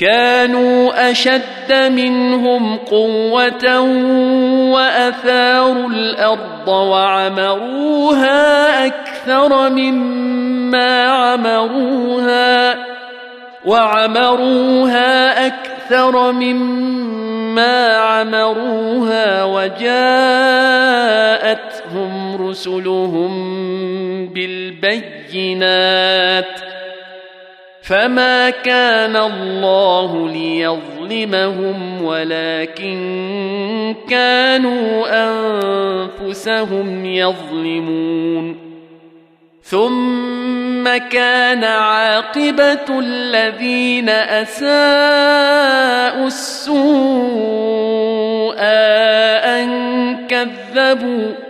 كانوا أشد منهم قوة وأثاروا الأرض وعمروها أكثر مما عمروها وعمروها أكثر مما عمروها وجاءتهم رسلهم بالبينات فما كان الله ليظلمهم ولكن كانوا انفسهم يظلمون ثم كان عاقبه الذين اساءوا السوء ان كذبوا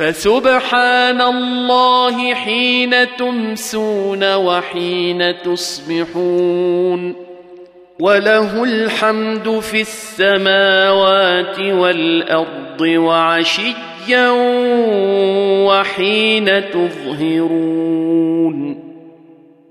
فسبحان الله حين تمسون وحين تصبحون وله الحمد في السماوات والأرض وعشيا وحين تظهرون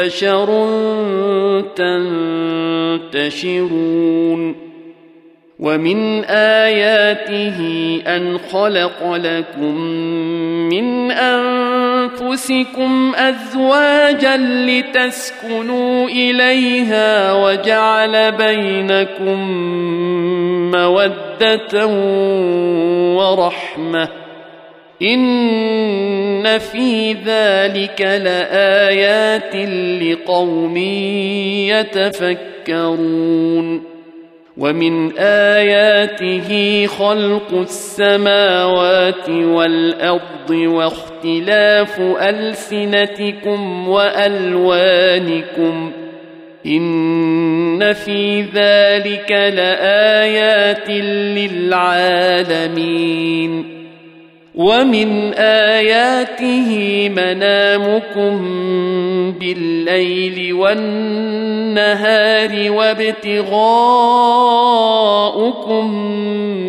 بشر تنتشرون ومن آياته أن خلق لكم من أنفسكم أزواجا لتسكنوا إليها وجعل بينكم مودة ورحمة ان في ذلك لايات لقوم يتفكرون ومن اياته خلق السماوات والارض واختلاف السنتكم والوانكم ان في ذلك لايات للعالمين ومن اياته منامكم بالليل والنهار وابتغاؤكم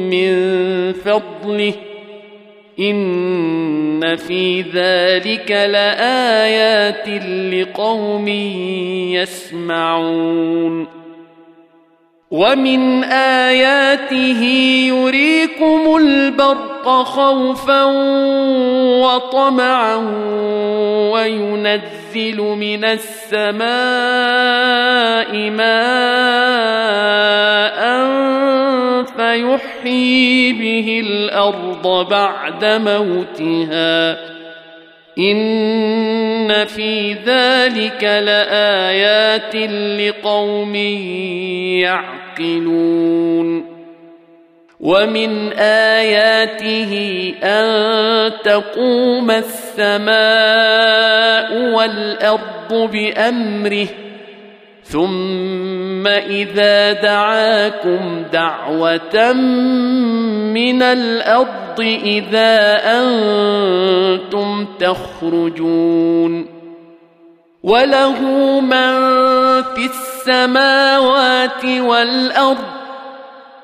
من فضله ان في ذلك لايات لقوم يسمعون ومن اياته يريكم البرق خوفا وطمعا وينزل من السماء ماء فيحيي به الأرض بعد موتها ان في ذلك لايات لقوم يعقلون ومن اياته ان تقوم السماء والارض بامره ثم اذا دعاكم دعوه من الأرض اذا أنتم تخرجون وله من في السماوات والارض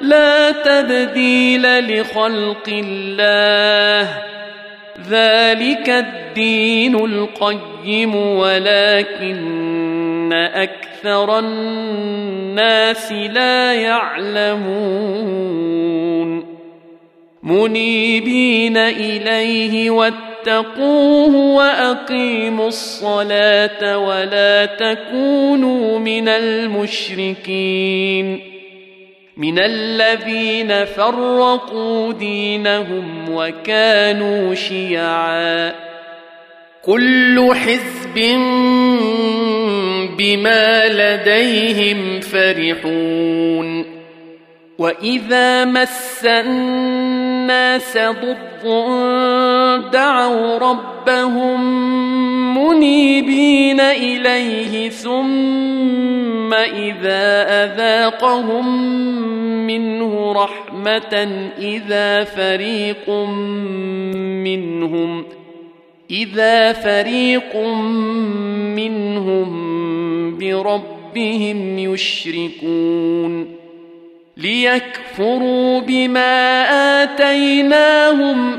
لا تبديل لخلق الله. ذلك الدين القيم ولكن أكثر الناس لا يعلمون. منيبين إليه واتقوه وأقيموا الصلاة ولا تكونوا من المشركين. من الذين فرقوا دينهم وكانوا شيعا. كل حزب بما لديهم فرحون. وإذا مس الناس ضر دعوا ربهم منيبين إليه ثم إذا أذاقهم منه رحمة إذا فريق منهم إذا فريق منهم بربهم يشركون ليكفروا بما آتيناهم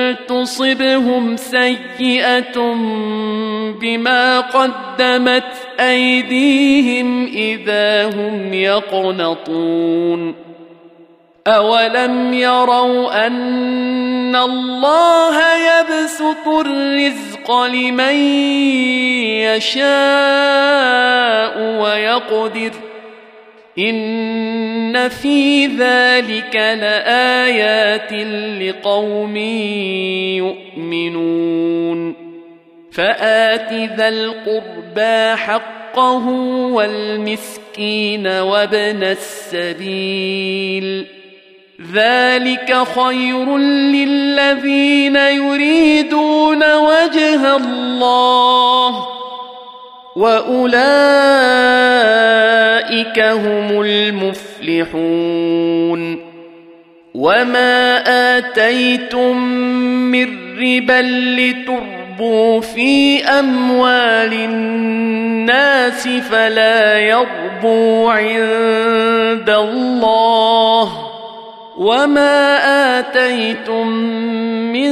تصبهم سيئة بما قدمت أيديهم إذا هم يقنطون. أولم يروا أن الله يبسط الرزق لمن يشاء ويقدر ان في ذلك لايات لقوم يؤمنون فات ذا القربى حقه والمسكين وابن السبيل ذلك خير للذين يريدون وجه الله واولئك هم المفلحون وما اتيتم من ربا لتربوا في اموال الناس فلا يربو عند الله وما اتيتم من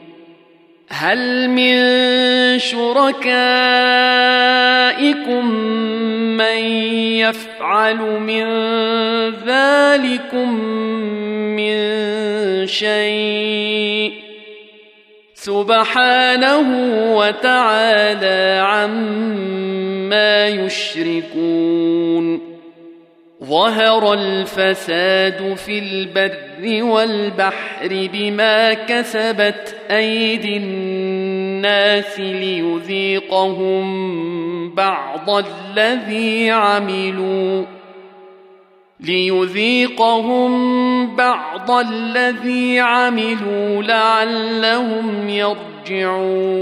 هل من شركائكم من يفعل من ذلكم من شيء؟ سبحانه وتعالى عما يشركون. ظهر الفساد في البر والبحر بما كسبت أيدي الناس ليذيقهم بعض الذي عملوا ليذيقهم بعض الذي عملوا لعلهم يرجعون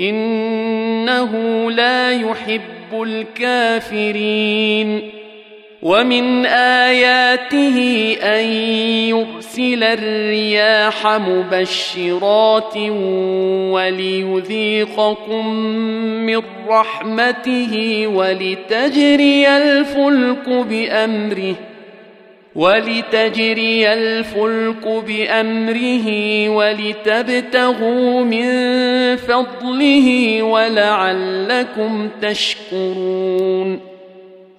إنه لا يحب الكافرين. ومن آياته أن يرسل الرياح مبشرات وليذيقكم من رحمته ولتجري الفلك بأمره. ولتجري الفلك بأمره ولتبتغوا من فضله ولعلكم تشكرون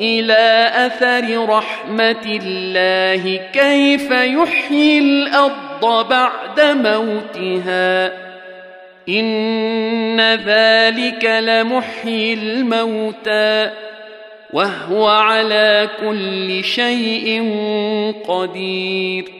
إلى أثر رحمة الله كيف يحيي الأرض بعد موتها. إن ذلك لمحيي الموتى وهو على كل شيء قدير.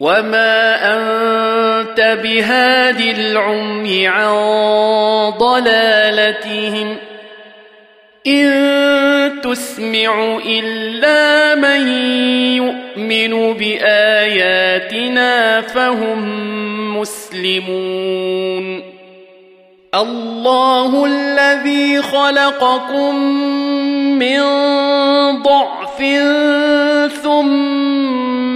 وما انت بهاد العمي عن ضلالتهم ان تسمع الا من يؤمن باياتنا فهم مسلمون الله الذي خلقكم من ضعف ثم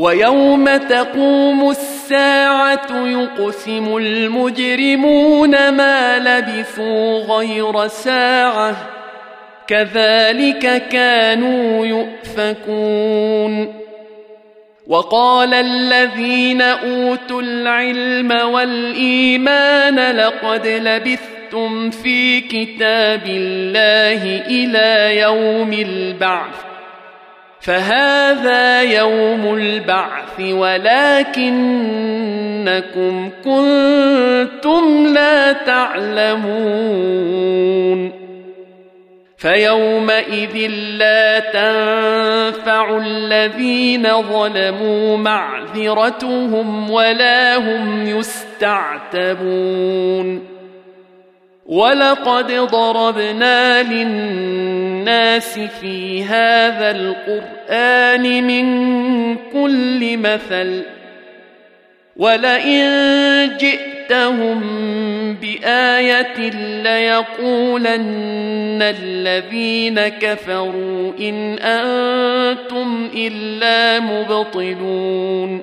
ويوم تقوم الساعة يقسم المجرمون ما لبثوا غير ساعة كذلك كانوا يؤفكون. وقال الذين أوتوا العلم والإيمان لقد لبثتم في كتاب الله إلى يوم البعث. فهذا يوم البعث ولكنكم كنتم لا تعلمون فيومئذ لا تنفع الذين ظلموا معذرتهم ولا هم يستعتبون ولقد ضربنا للناس في هذا القران من كل مثل ولئن جئت جئتهم بايه ليقولن الذين كفروا ان أنتم الا مبطلون